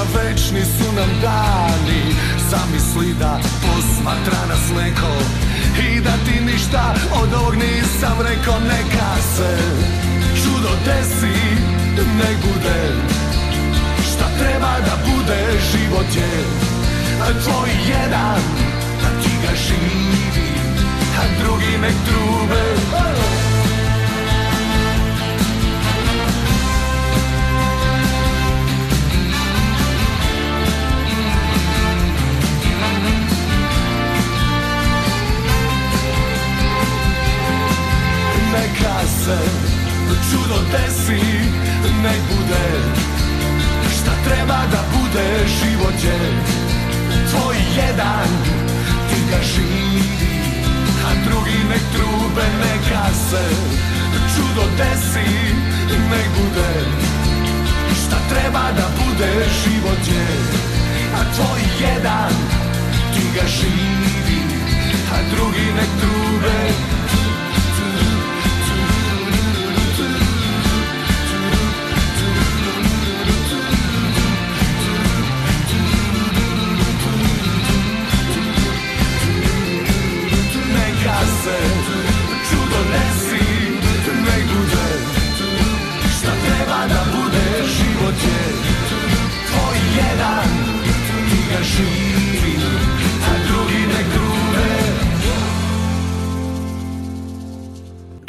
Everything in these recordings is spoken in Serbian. Sada večni su nam dani Zamisli da posmatra nas neko I da ti ništa od ovog nisam rekao Neka se čudo desi, ne bude Šta treba da bude, život je Tvoj jedan, a ti ga živi A drugi nek trube se da čudo desi Nek bude šta treba da bude Život je tvoj jedan Ti ga živi A drugi nek trube neka se da čudo desi Nek bude šta treba da bude Život je a tvoj jedan Ti ga živi A drugi nek trube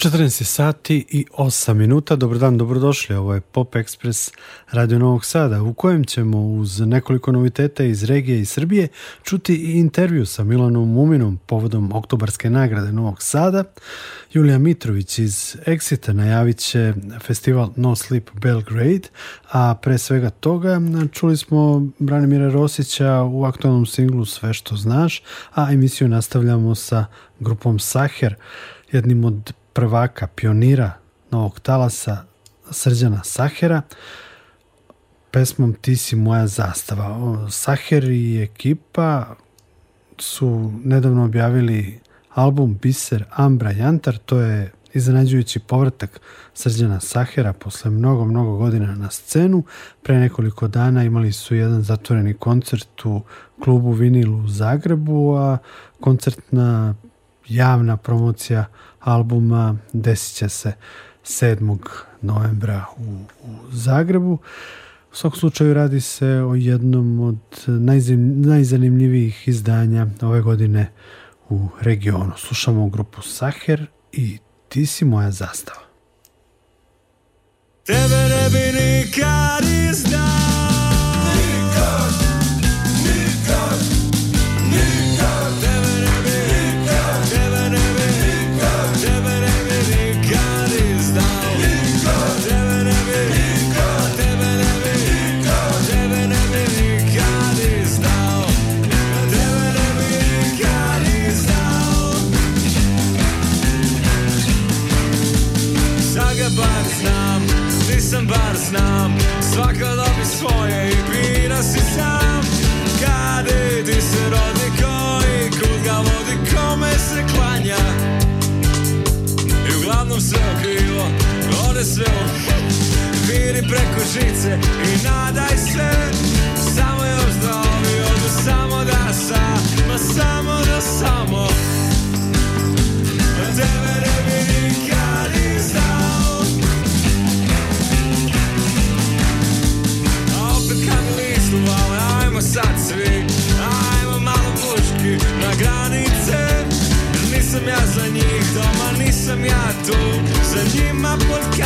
14 sati i 8 minuta. Dobar dan, dobrodošli. Ovo je Pop Express Radio Novog Sada u kojem ćemo uz nekoliko noviteta iz regije i Srbije čuti i intervju sa Milanom Muminom povodom oktobarske nagrade Novog Sada. Julija Mitrović iz Exita najavit će festival No Sleep Belgrade, a pre svega toga čuli smo Branimira Rosića u aktualnom singlu Sve što znaš, a emisiju nastavljamo sa grupom Saher jednim od prvaka, pionira novog talasa Srđana Sahera pesmom Ti si moja zastava. Saher i ekipa su nedavno objavili album Biser Ambra Jantar, to je iznenađujući povratak Srđana Sahera posle mnogo, mnogo godina na scenu. Pre nekoliko dana imali su jedan zatvoreni koncert u klubu Vinil u Zagrebu, a koncertna javna promocija albuma desit će se 7. novembra u, u Zagrebu. U svakom slučaju radi se o jednom od najzim, najzanimljivijih izdanja ove godine u regionu. Slušamo grupu Saher i Ti si moja zastava. Tebe ne bi nikad izdao bar znam, ti sam bar znam Svaka dobi svoje i bira si sam Kad ti se rodi koji, kud ga vodi, kome se klanja I uglavnom sve okrivo, ode sve u Biri preko žice i nadaj se Samo još da ovi odu, samo da sa Ma samo da samo Tebe ne domani sam ja tu, za njima pod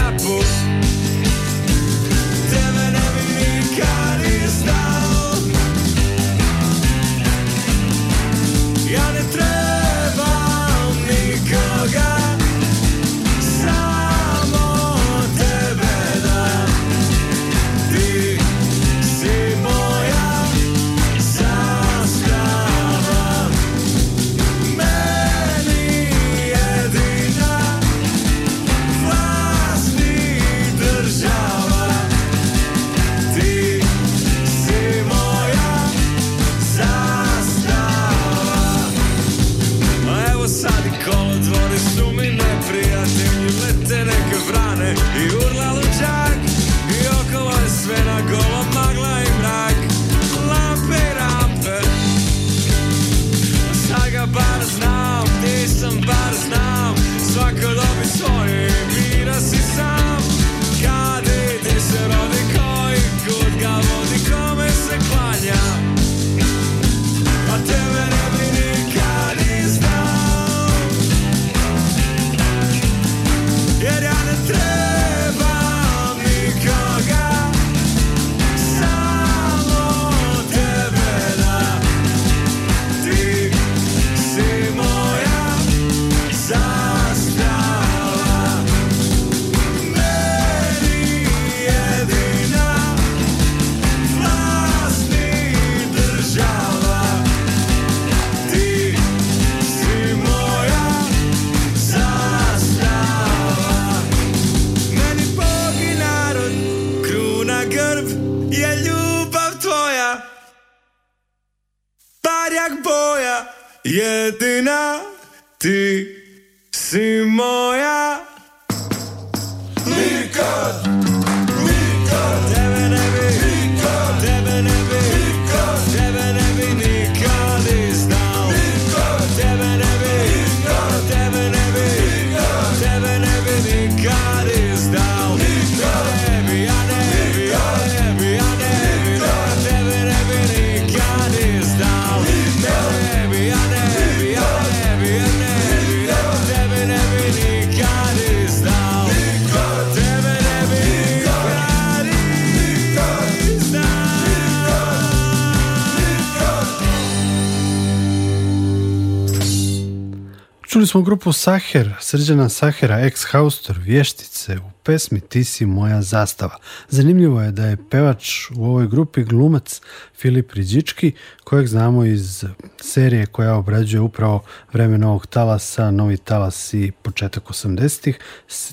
Čuli smo grupu Saher, Srđana Sahera, ex-haustor, vještice u pesmi Ti si moja zastava. Zanimljivo je da je pevač u ovoj grupi glumac Filip Riđički, kojeg znamo iz serije koja obrađuje upravo vreme novog talasa, novi talas i početak 80-ih,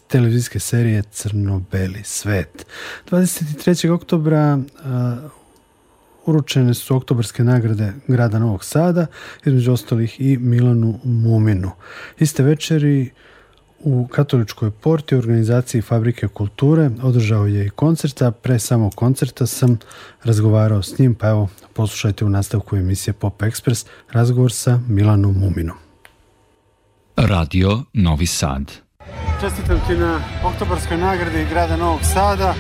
televizijske serije Crno-beli svet. 23. oktobra uh, uručene su oktobarske nagrade grada Novog Sada, između ostalih i Milanu Muminu. Iste večeri u katoličkoj porti organizaciji Fabrike kulture održao je i koncert, a pre samog koncerta sam razgovarao s njim, pa evo poslušajte u nastavku emisije Pop Express razgovor sa Milanom Muminom. Radio Novi Sad Čestitam ti na oktobarskoj nagradi grada Novog Sada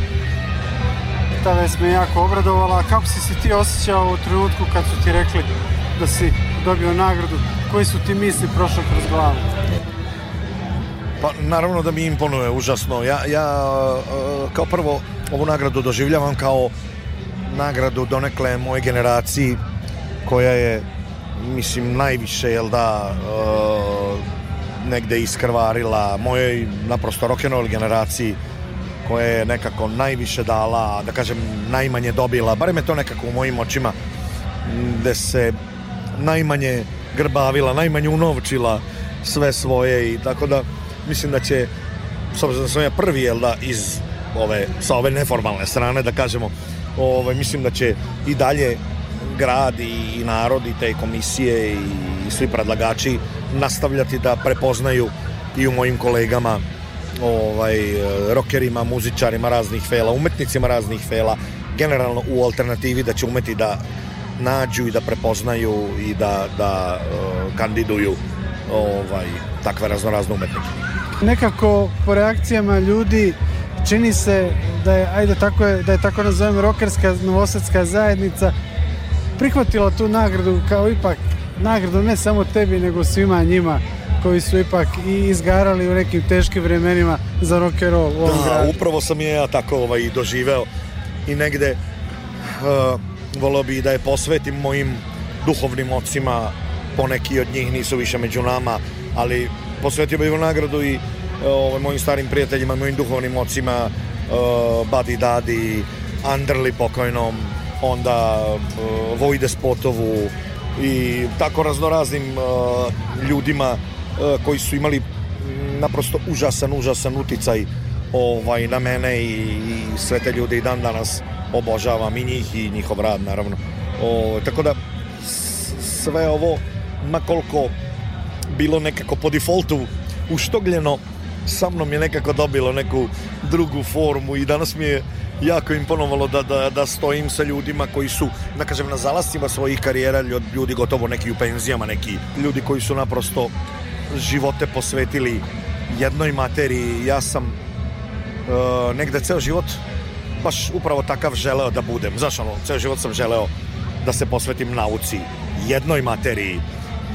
Vez me jako obradovala. Kako si se ti osjećao u trenutku kad su ti rekli da si dobio nagradu? Koji su ti misli prošle kroz glavu? Pa naravno da mi imponuje, užasno. Ja, ja e, kao prvo ovu nagradu doživljavam kao nagradu donekle moje generaciji koja je mislim najviše jel da e, negde iskrvarila mojoj naprosto rock generaciji koja je nekako najviše dala, da kažem najmanje dobila, barem je to nekako u mojim očima, gde se najmanje grbavila, najmanje unovčila sve svoje i tako da mislim da će, s obzirom da sam ja prvi, jel da, iz ove, sa ove neformalne strane, da kažemo, ove, mislim da će i dalje grad i, i narod i te komisije i, i svi predlagači nastavljati da prepoznaju i u mojim kolegama ovaj, e, rokerima, muzičarima raznih fela, umetnicima raznih fela, generalno u alternativi da će umeti da nađu i da prepoznaju i da, da uh, kandiduju ovaj, takve raznorazne umetnike. Nekako po reakcijama ljudi čini se da je, ajde tako je, da je tako nazovem rokerska novosadska zajednica prihvatila tu nagradu kao ipak nagradu ne samo tebi nego svima njima koji su ipak i izgarali u nekim teškim vremenima za rock and roll da, gradu. upravo sam je ja tako ovaj, doživeo i negde uh, eh, volao bi da je posvetim mojim duhovnim ocima poneki od njih nisu više među nama ali posvetio bih nagradu i eh, ovaj, mojim starim prijateljima mojim duhovnim ocima uh, eh, Badi Dadi Underly pokojnom onda uh, Vojde Spotovu i tako raznoraznim uh, ljudima E, koji su imali naprosto užasan, užasan uticaj ovaj, na mene i, i sve te ljude i dan danas obožavam i njih i njihov rad naravno. O, tako da sve ovo makoliko bilo nekako po defaultu uštogljeno sa mnom je nekako dobilo neku drugu formu i danas mi je jako imponovalo da, da, da stojim sa ljudima koji su, da kažem, na zalastima svojih karijera, ljudi gotovo neki u penzijama, neki ljudi koji su naprosto živote posvetili jednoj materiji. Ja sam uh, negde ceo život baš upravo takav želeo da budem. Znaš ono, ceo život sam želeo da se posvetim nauci, jednoj materiji,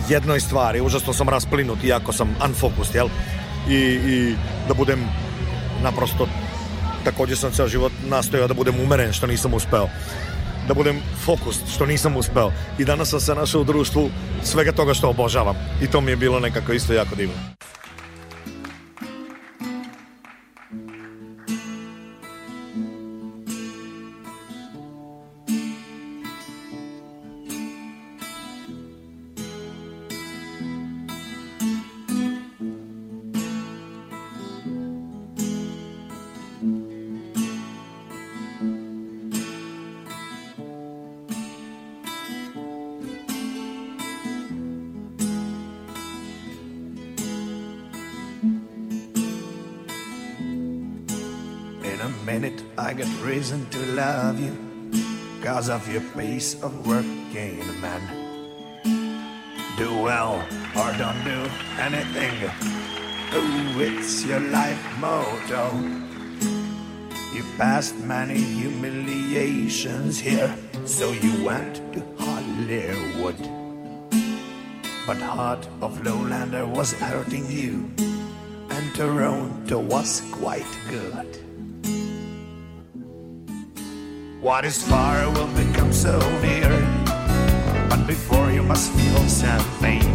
jednoj stvari. Užasno sam rasplinut, iako sam unfocused, jel? I, i da budem naprosto takođe sam ceo život nastojao da budem umeren, što nisam uspeo da budem fokus, što nisam uspeo. I danas sam se našao u društvu svega toga što obožavam. I to mi je bilo nekako isto jako divno. of your pace of working, man. Do well or don't do anything. Ooh, it's your life motto. You passed many humiliations here, so you went to Hollywood. But Heart of Lowlander was hurting you, and Toronto was quite good. What is far will become so near. But before you must feel some pain.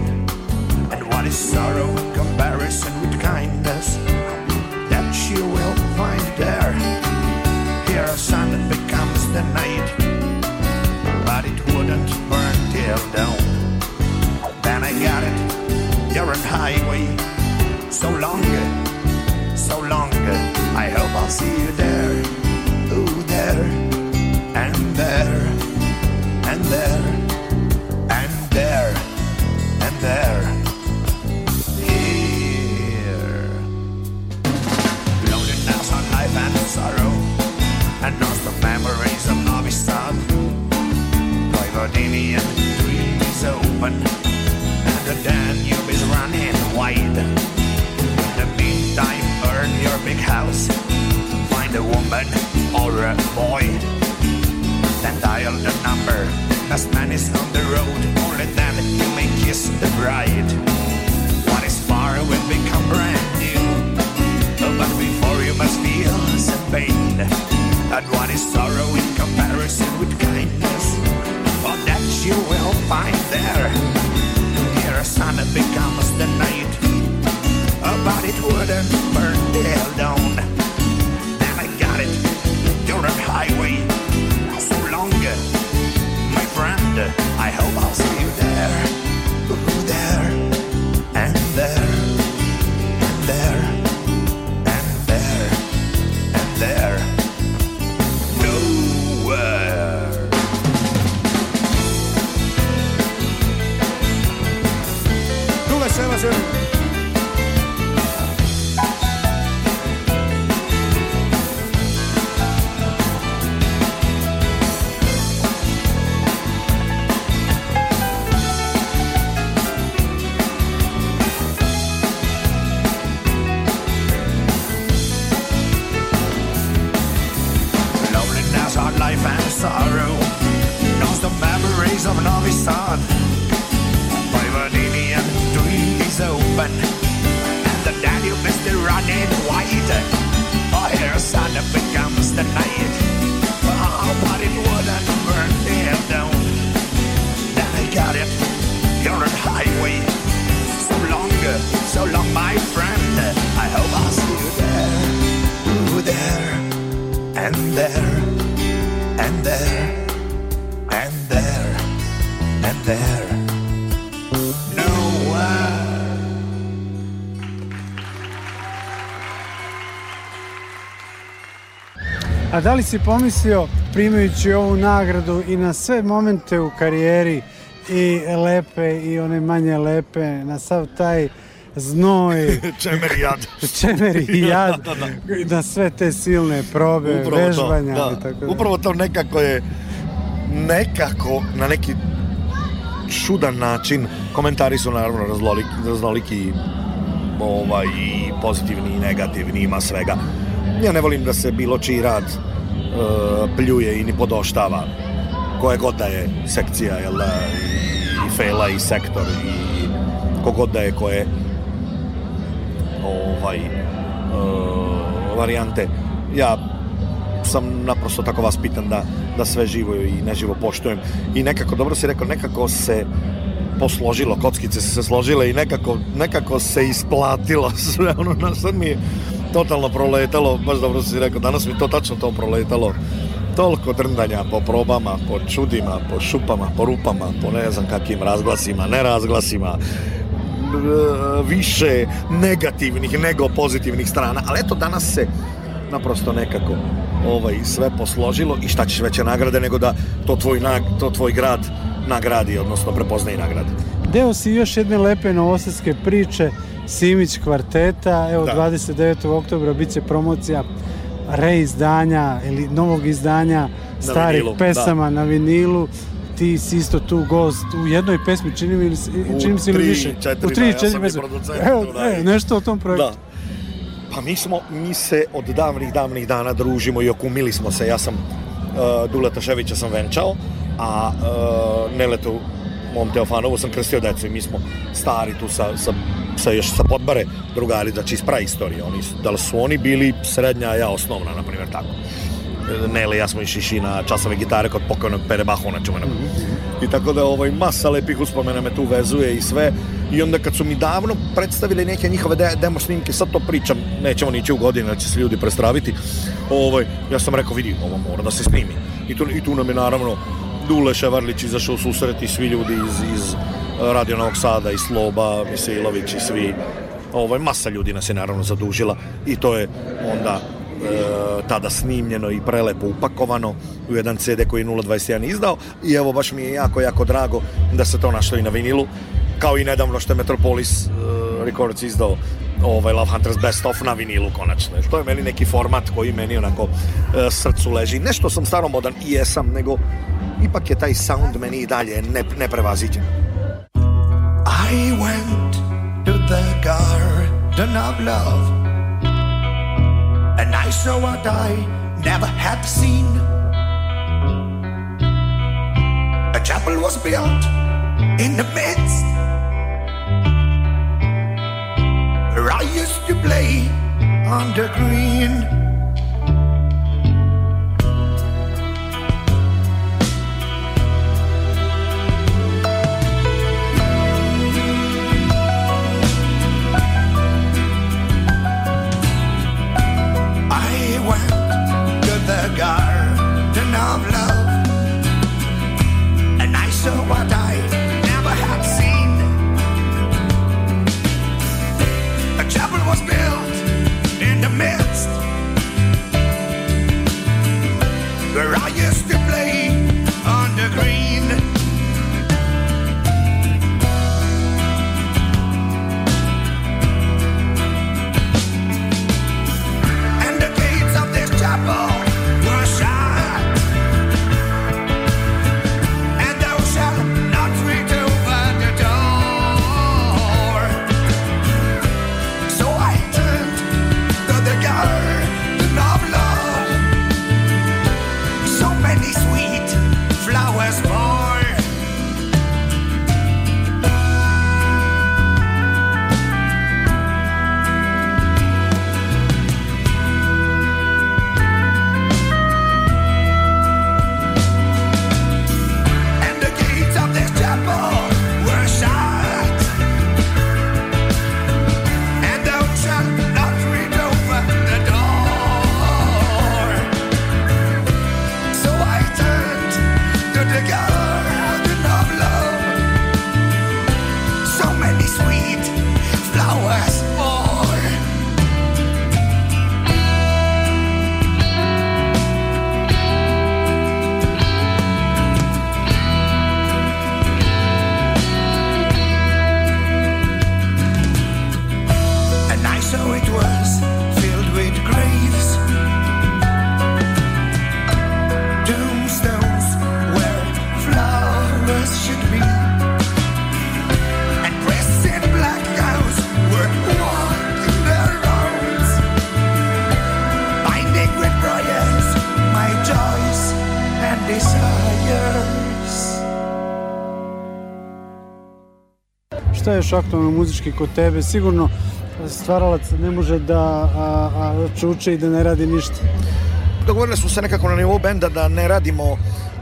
And what is sorrow in comparison with kindness that you will find there? Here are some that da li si pomislio primajući ovu nagradu i na sve momente u karijeri i lepe i one manje lepe, na sav taj znoj, čemer i jad, čemer i jad da, da, da. na sve te silne probe, upravo vežbanja to, da. i tako da. Upravo to nekako je nekako na neki čudan način komentari su naravno raznoliki, raznoliki ovaj, i pozitivni i negativni, ima svega. Ja ne volim da se bilo čiji rad Eh, pljuje i ni podoštava koje god da je sekcija jel da, i, i i sektor i kogod da je koje ovaj eh, varijante ja sam naprosto tako vas pitan da, da sve živo i neživo poštujem i nekako, dobro si rekao, nekako se posložilo, kockice su se složile i nekako, nekako se isplatilo sve ono, na sad mi je totalno proletalo, baš dobro si rekao, danas mi to tačno to proletalo. Toliko drndanja po probama, po čudima, po šupama, po rupama, po ne znam kakvim razglasima, nerazglasima, e, više negativnih nego pozitivnih strana, ali eto danas se naprosto nekako ovaj, sve posložilo i šta ćeš veće nagrade nego da to tvoj, nag, to tvoj grad nagradi, odnosno prepozna i nagradi. Deo si još jedne lepe novosadske priče Simić kvarteta, evo da. 29. oktobra biće promocija reizdanja ili novog izdanja starih na da. pesama da. na vinilu ti si isto tu gost u jednoj pesmi čini mi se čini mi se više četiri, u 3 4 da, ja pesme. Evo, da, e, nešto o tom projektu. Da. Pa mi smo mi se od davnih davnih dana družimo i okumili smo se. Ja sam uh, e, Dula Taševića sam venčao, a uh, Neletu mom Teofanovu sam krstio decu i mi smo stari tu sa, sa sa, još sa podbare drugari, znači iz praistorije. Oni, da li su oni bili srednja, ja osnovna, na primjer, tako. Nele, ja smo išli na časove gitare kod pokojnog Pere Bahona čuvenog. Mm -hmm. I tako da ovaj, masa lepih uspomena me tu vezuje i sve. I onda kad su mi davno predstavili neke njihove de demo snimke, sad to pričam, nećemo nići u godinu, da će se ljudi prestraviti. Ovaj, ja sam rekao, vidi, ovo mora da se snimi. I tu, i tu nam je naravno Dule Ševarlić izašao susreti svi ljudi iz, iz Radio Novog Sada i Sloba, Misailović i svi. Ovaj, masa ljudi nas je naravno zadužila i to je onda e, tada snimljeno i prelepo upakovano u jedan CD koji je 021 izdao i evo baš mi je jako, jako drago da se to našlo i na vinilu kao i nedavno što je Metropolis e, Records izdao ovaj Love Hunters Best Of na vinilu konačno. To je meni neki format koji meni onako e, srcu leži. Nešto sam staromodan i jesam, nego ipak je taj sound meni i dalje ne, neprevaziđen. I went to the garden of love and I saw what I never had seen. A chapel was built in the midst where I used to play on the green. cigar, de no hablar. slušaš aktualno muzički kod tebe, sigurno stvaralac ne može da a, a, čuče i da ne radi ništa. Dogovorili smo se nekako na nivou benda da ne radimo,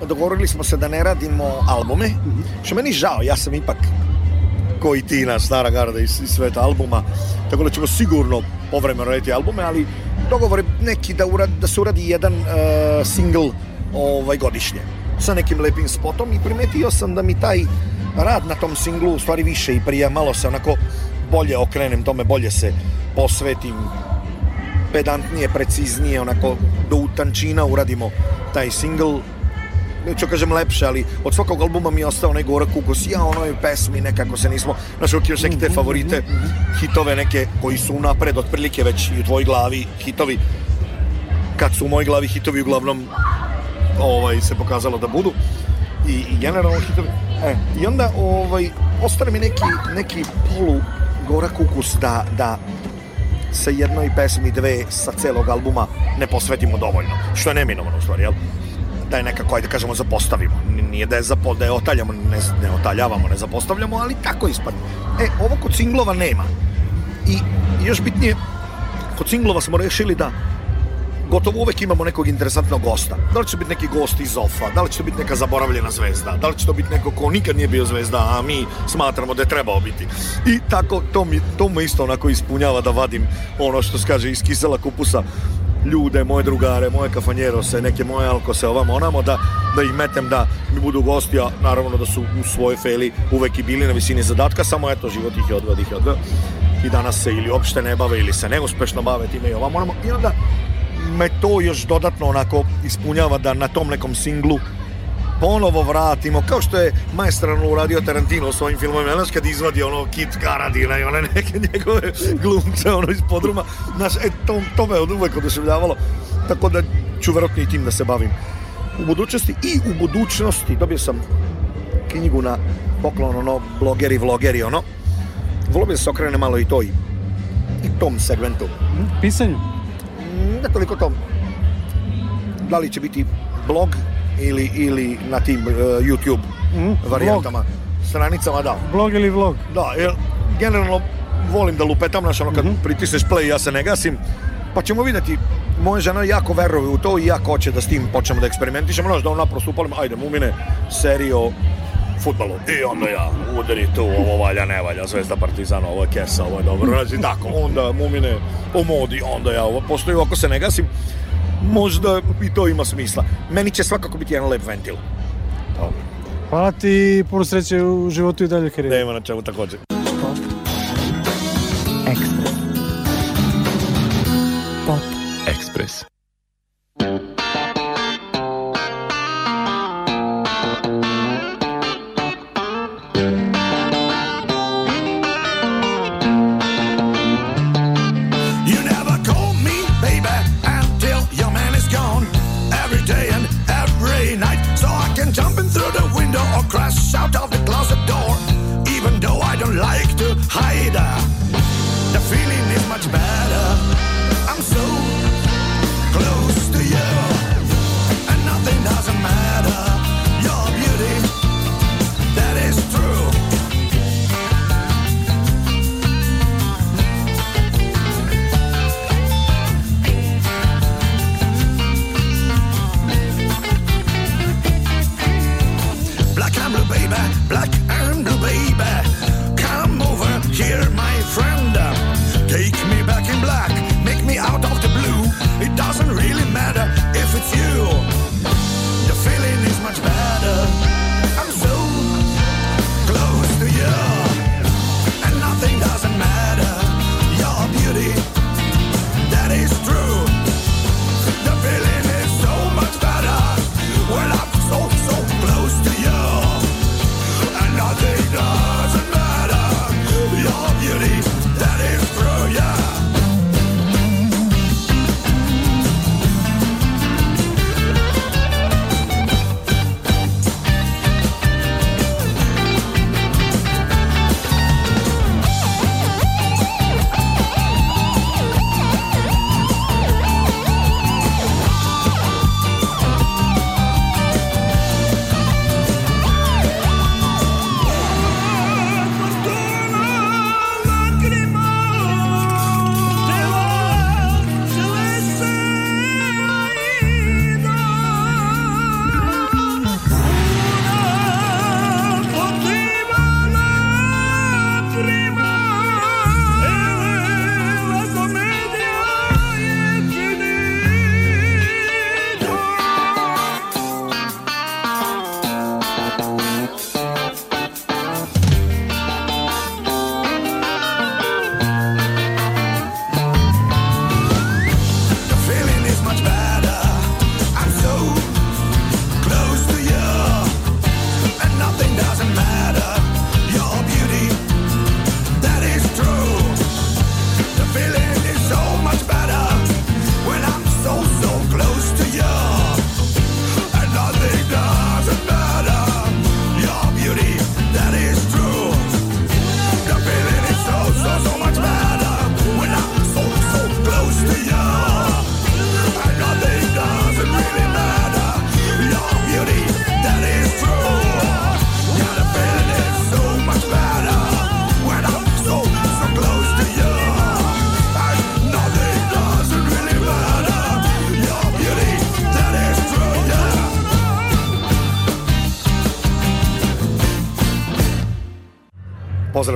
dogovorili smo se da ne radimo albume, mhm. što meni žao, ja sam ipak koji ti na stara garda i iz sveta albuma, tako da ćemo sigurno povremeno raditi albume, ali dogovore neki da, urad, da se uradi jedan uh, single ovaj, godišnje sa nekim lepim spotom i primetio sam da mi taj rad na tom singlu u stvari više i prija, malo se onako bolje okrenem tome, bolje se posvetim pedantnije, preciznije, onako do utančina uradimo taj singl neću da kažem lepše, ali od svakog albuma mi je ostao onaj gorak ukus, ja onoj pesmi nekako se nismo, znaš, uvijek još neke te mhm, favorite, mhm, mhm. hitove neke koji su napred, otprilike već i u tvojoj glavi hitovi, kad su u mojoj glavi hitovi uglavnom ovaj, se pokazalo da budu i, i generalno hitovi. E, I onda ovaj, ostane mi neki, neki polu gorak ukus da, da sa jednoj pesmi dve sa celog albuma ne posvetimo dovoljno. Što je neminovano u stvari, jel? Da je nekako, ajde da kažemo, zapostavimo. Nije da je, zapo, da je otaljamo, ne, ne otaljavamo, ne zapostavljamo, ali tako ispadne. E, ovo kod singlova nema. I još bitnije, kod singlova smo rešili da gotovo uvek imamo nekog interesantnog gosta. Da li će to biti neki gost iz Ofa, da li će to biti neka zaboravljena zvezda, da li će to biti neko ko nikad nije bio zvezda, a mi smatramo da je trebao biti. I tako, to mi, to me isto onako ispunjava da vadim ono što se kaže iz kisela kupusa ljude, moje drugare, moje kafanjerose, neke moje alkose, ovamo onamo, da, da ih metem da mi budu gosti, a naravno da su u svojoj feli uvek i bili na visini zadatka, samo eto, život ih je odveo, ih je odveo i danas se ili opšte ne bave ili se neuspešno bave time i ovamo onamo i onda me to još dodatno onako ispunjava da na tom nekom singlu ponovo vratimo, kao što je maestrano uradio Tarantino u svojim filmovima, znaš kad izvadi ono Kit Karadina i one neke njegove glumce ono iz podruma, znaš, e, to, to me od uvek oduševljavalo, tako da ću vjerojatno i tim da se bavim u budućnosti i u budućnosti dobio sam knjigu na poklon ono blogeri, vlogeri ono volio bi da se okrene malo i to i, i tom segmentu pisanju ne toliko to. Da li će biti blog ili, ili na tim uh, YouTube mm, varijantama, blog. stranicama, da. Blog ili vlog? Da, jer generalno volim da lupetam, znaš, ono kad mm -hmm. pritisneš play ja se ne gasim, pa ćemo videti moja žena jako veruje u to i jako hoće da s tim počnemo da eksperimentišemo, znaš, da on prosto upalim, ajde, mumine, serio, futbalu. I onda ja, udari tu, ovo valja, ne valja, Zvezda Partizan, ovo je kesa, ovo je dobro, mhm. razi tako. Onda Mumine o modi, onda ja ovo postoji, ako se ne gasim, možda i to ima smisla. Meni će svakako biti jedan lep ventil. Dobro. Hvala ti puno sreće u životu i dalje karijeri. Da na čemu takođe.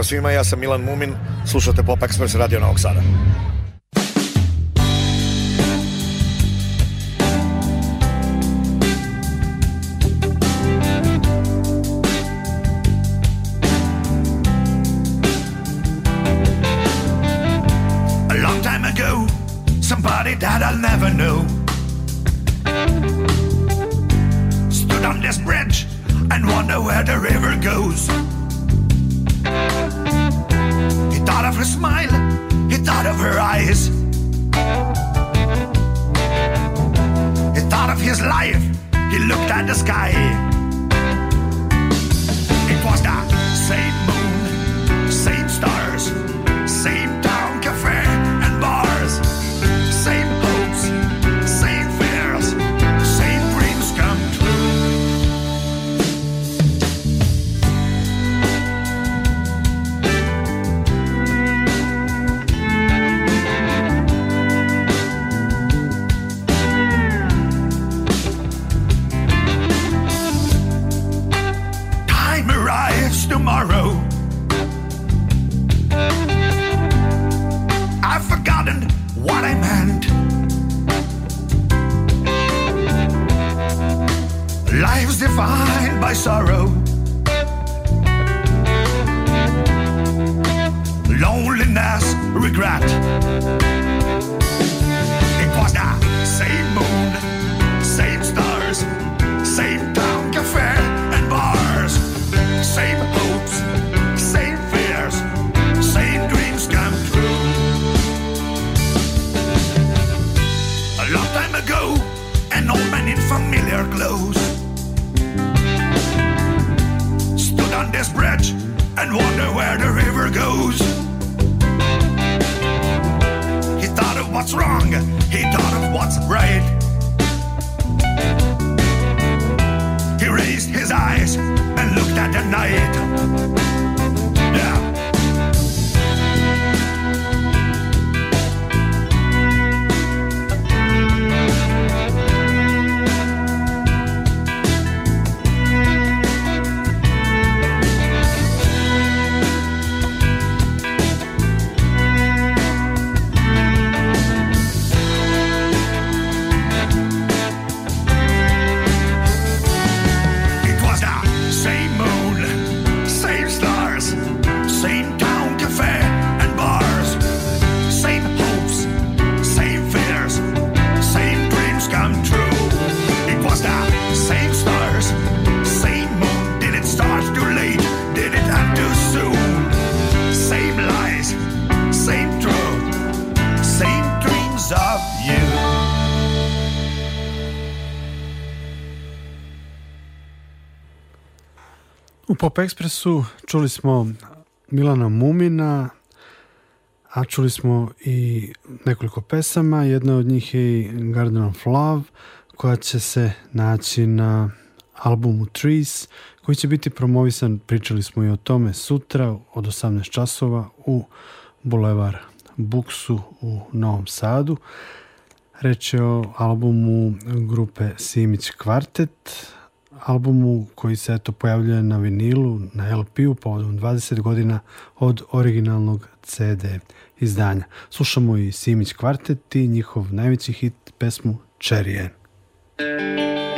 svima, ja sam Milan Mumin, slušate Pop Express Radio Novog Sada. Pop Ekspresu čuli smo Milana Mumina, a čuli smo i nekoliko pesama. Jedna od njih je i Garden of Love, koja će se naći na albumu Trees, koji će biti promovisan, pričali smo i o tome, sutra od 18 časova u Bulevar Buksu u Novom Sadu. Reč je o albumu grupe Simić Kvartet, albumu koji se eto pojavljuje na vinilu, na LP-u povodom 20 godina od originalnog CD izdanja. Slušamo i Simić kvartet i njihov najveći hit pesmu Čerije. Čerije.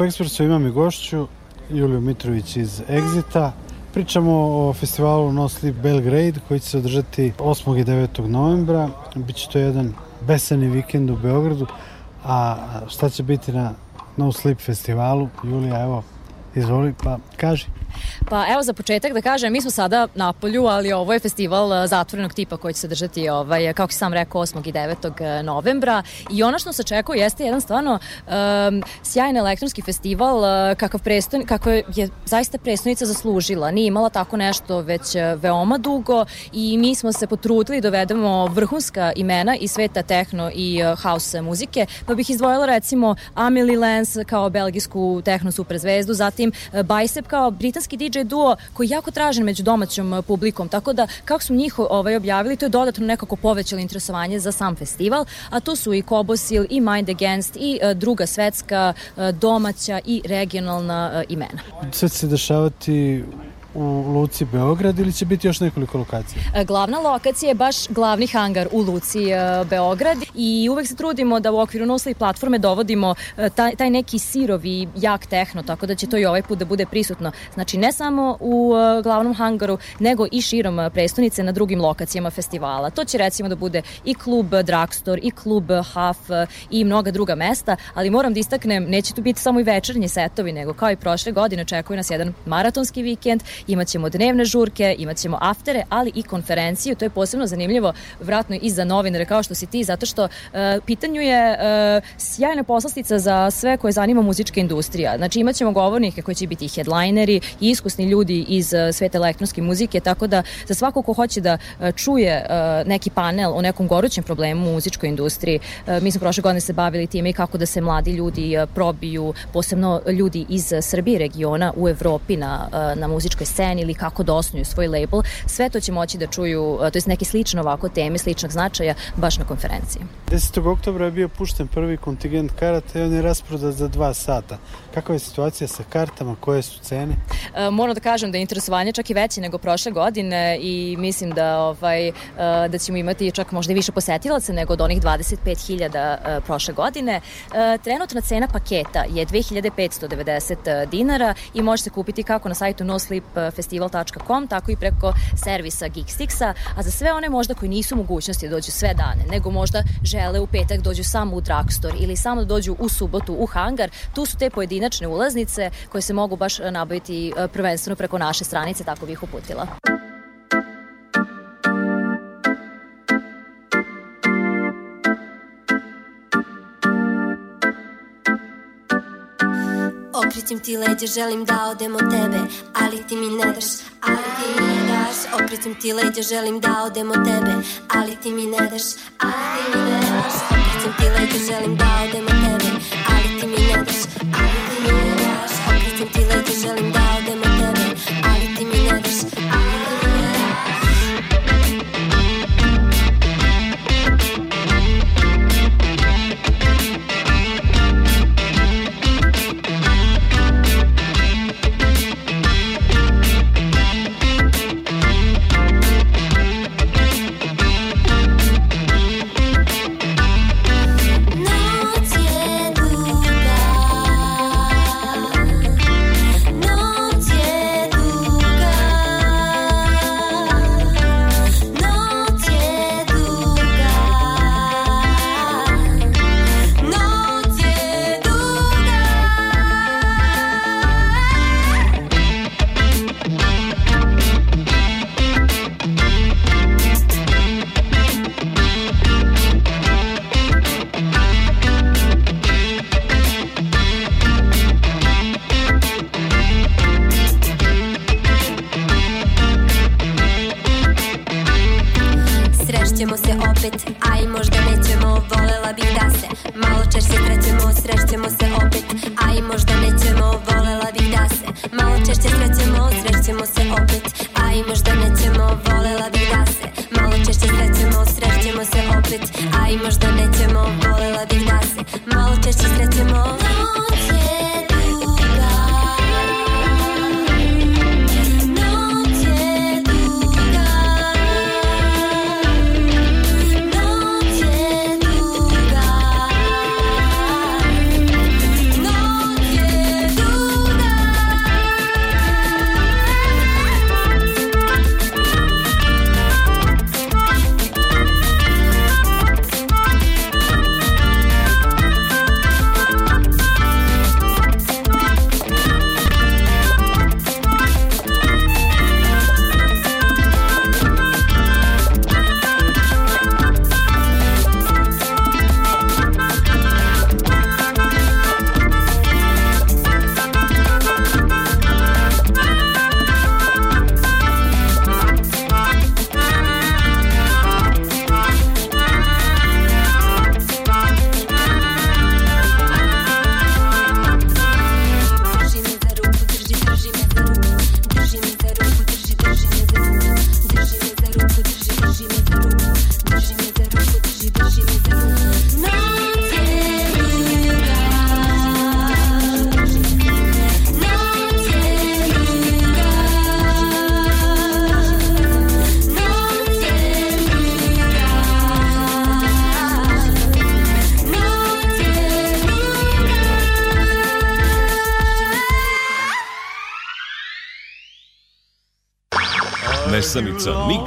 Pop Expressu imam i gošću, Juliju Mitrović iz Exita. Pričamo o festivalu No Sleep Belgrade koji će se održati 8. i 9. novembra. Biće to jedan besani vikend u Beogradu. A šta će biti na No Sleep festivalu? Julija, evo, izvoli pa kaži. Pa evo za početak da kažem, mi smo sada na polju, ali ovo je festival e, zatvorenog tipa koji će se držati, ovaj, e, kako sam rekao, 8. i 9. E, novembra i ono što se čekuje jeste jedan stvarno um, sjajan elektronski festival kakav preston, kako je zaista prestonica zaslužila. Nije imala tako nešto već veoma dugo i mi smo se potrudili da dovedemo vrhunska imena i sveta tehno i house muzike, pa bih izdvojila recimo Amelie Lens kao belgijsku tehno superzvezdu, zatim Bicep kao britanska balkanski DJ duo koji je jako tražen među domaćom e, publikom, tako da kako su njih ovaj, objavili, to je dodatno nekako povećalo interesovanje za sam festival, a to su i Kobosil i Mind Against i e, druga svetska e, domaća i regionalna e, imena. Sad se dešavati u Luci Beograd ili će biti još nekoliko lokacija? E, glavna lokacija je baš glavni hangar u Luci e, Beograd i uvek se trudimo da u okviru Nusli platforme dovodimo e, taj, taj neki sirovi jak tehno, tako da će to i ovaj put da bude prisutno. Znači ne samo u glavnom hangaru, nego i širom prestonice na drugim lokacijama festivala. To će recimo da bude i klub Drugstore, i klub Haf i mnoga druga mesta, ali moram da istaknem, neće tu biti samo i večernji setovi, nego kao i prošle godine očekuje nas jedan maratonski vikend Imaćemo dnevne žurke, imaćemo aftere, ali i konferenciju. To je posebno zanimljivo, vratno i za novinare kao što si ti, zato što e, pitanju je e, sjajna poslastica za sve koje zanima muzička industrija. Znači imaćemo govornike koji će biti headlineri i iskusni ljudi iz e, sveta elektronske muzike, tako da za svako ko hoće da e, čuje e, neki panel o nekom gorućem problemu u muzičkoj industriji, e, mi smo prošle godine se bavili time i kako da se mladi ljudi e, probiju, posebno ljudi iz Srbije regiona u Evropi na, na muzičkoj sceni ili kako da osnuju svoj label, sve to će moći da čuju, e, to je neke slično ovako teme, sličnog značaja, baš na konferenciji. 10. oktobra je bio pušten prvi kontingent karata i on je rasprodat za dva sata. Kakva je situacija sa kartama, koje su cene? E, moram da kažem da je interesovanje čak i veće nego prošle godine i mislim da ovaj e, da ćemo imati čak možda i više posetilaca nego od onih 25.000 e, prošle godine. E, trenutna cena paketa je 2590 e, dinara i možete kupiti kako na sajtu noslipfestival.com tako i preko servisa Geekstixa, a za sve one možda koji nisu mogućnosti da dođu sve dane, nego možda žele u petak dođu samo u drugstore ili samo da dođu u subotu u hangar, tu su te pojedine pojedinačne ulaznice koje se mogu baš e, nabaviti e, prvenstveno preko naše stranice, tako bih uputila. Okrećem ti leđe, želim da odem od tebe Ali ti mi ne daš, ali ti mi ne daš Okrećem ti leđe, želim da odem od tebe Ali ti mi ne daš, ali ti mi ne daš Okrećem ti leđe, želim da odem od tebe Sentí la de meterme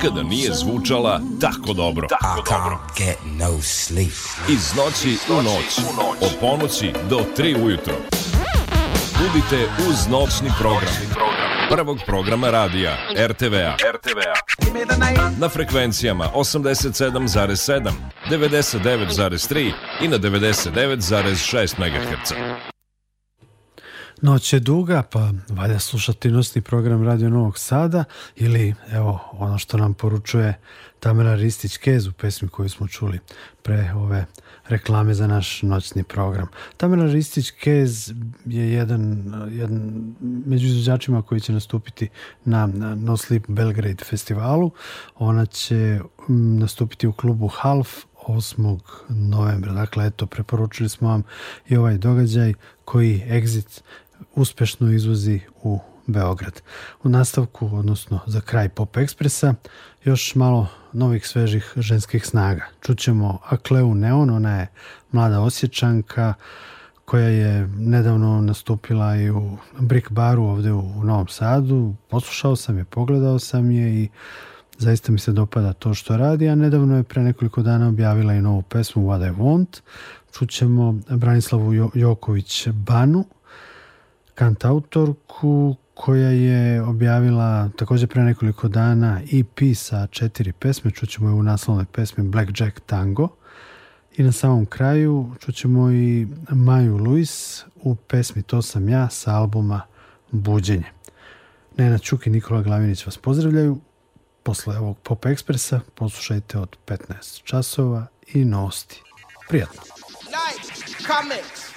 nikada nije zvučala tako dobro. Tako dobro. Iz noći u noć, od ponoći do tri ujutro. Budite uz noćni program prvog programa radija RTV-a na frekvencijama 87,7, 99,3 i na 99,6 MHz. Noć je duga, pa valja slušati nosni program Radio Novog Sada ili evo ono što nam poručuje Tamara Ristić-Kez u pesmi koju smo čuli pre ove reklame za naš noćni program. Tamara Ristić-Kez je jedan, jedan među izvođačima koji će nastupiti na No Sleep Belgrade festivalu. Ona će nastupiti u klubu Half 8. novembra. Dakle, eto, preporučili smo vam i ovaj događaj koji Exit uspešno izvozi u Beograd. U nastavku, odnosno za kraj Pop Ekspresa, još malo novih svežih ženskih snaga. Čućemo Akleu Neon, ona je mlada osjećanka koja je nedavno nastupila i u Brick baru ovde u Novom Sadu. Poslušao sam je, pogledao sam je i zaista mi se dopada to što radi, a nedavno je pre nekoliko dana objavila i novu pesmu What I Want. Čućemo Branislavu Joković Banu, kantautorku koja je objavila takođe pre nekoliko dana EP sa četiri pesme, čućemo je u naslovnoj pesmi Black Jack Tango i na samom kraju čućemo i Maju Luis u pesmi To sam ja sa albuma Buđenje. Nena Ćuk i Nikola Glavinić vas pozdravljaju. Posle ovog Pop Ekspresa poslušajte od 15 časova i novosti. Prijatno! Night, comment,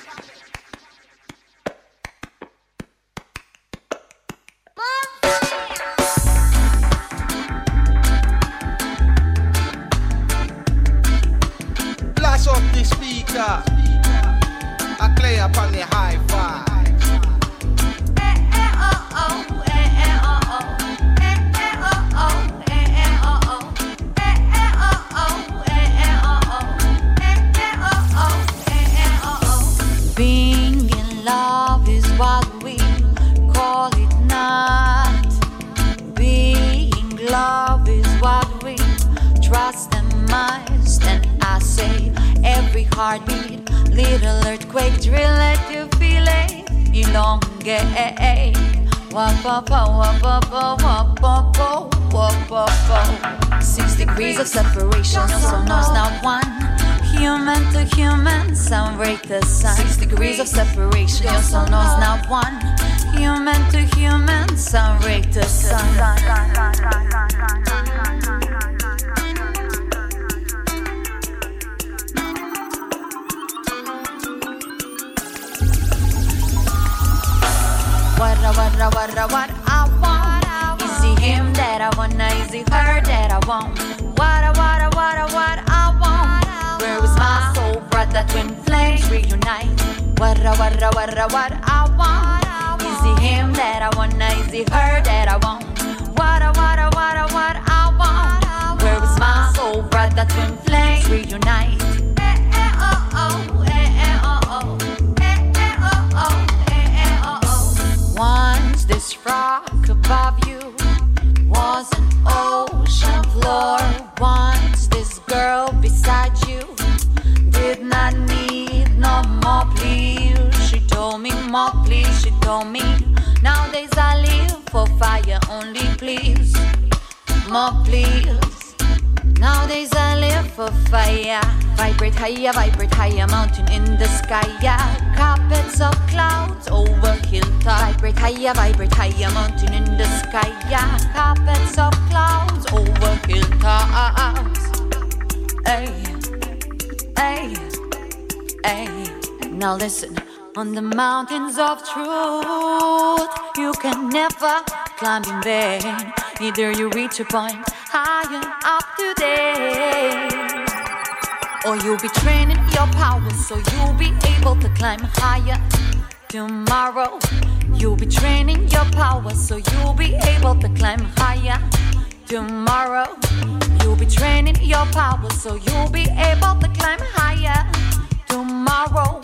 I play upon the high five. heartbeat, little earthquake drill it you feel it. You long get wop wop Six degrees of separation, so knows not one human to human, some break the sun. Six degrees of separation, your soul knows not one. Human to human, some break the sun. What a what a what a what I want. Is it him that I want Is it her that I want? What a what a what a what I want. Where is my soul brother? Twin flames reunite. What a what a what a what I want. Is it him that I want Is it her that I want? What a what a what a what I want. Where is my soul brother? Twin flames reunite. Eh, eh, oh, oh. rock above you was an ocean floor. Once this girl beside you did not need no more please. She told me more please. She told me nowadays I live for fire only please. More please. Nowadays I live for fire. Vibrate higher, vibrate higher, mountain in the sky. Yeah, carpets of clouds over hilltop. Hiya, vibrate higher, mountain in the sky. Yeah, carpets of clouds over hilltops. Hey, hey, hey. Now listen, on the mountains of truth, you can never climb in vain. Neither you reach a point higher up today. Or you'll be training your power so you'll be able to climb higher tomorrow. You'll be training your power so you'll be able to climb higher tomorrow. You'll be training your power so you'll be able to climb higher tomorrow.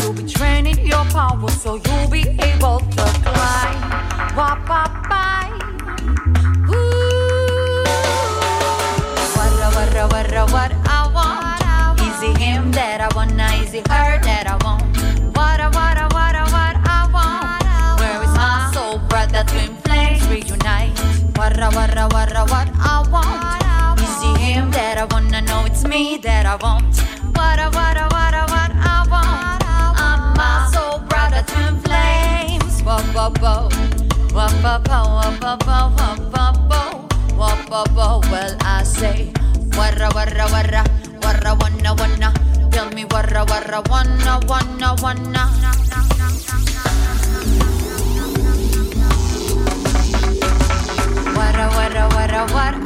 You'll be training your power so you'll be able to climb. Wah, bah, bah. What I want, easy him that I want, easy her that I want. I what I what I what I want. Is it him that I wanna know? It's me that I want. What I what I what I what I want. I'm my soul brother twin flames. Whoa whoa whoa. Whoa whoa whoa whoa whoa whoa whoa whoa whoa whoa. Well I say, what I what I what I what I wanna wanna. Tell me what I what I wanna wanna wanna. what I want.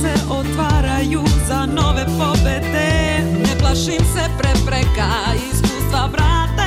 se otvaraju za nove pobede Ne plašim se prepreka, iskustva vrata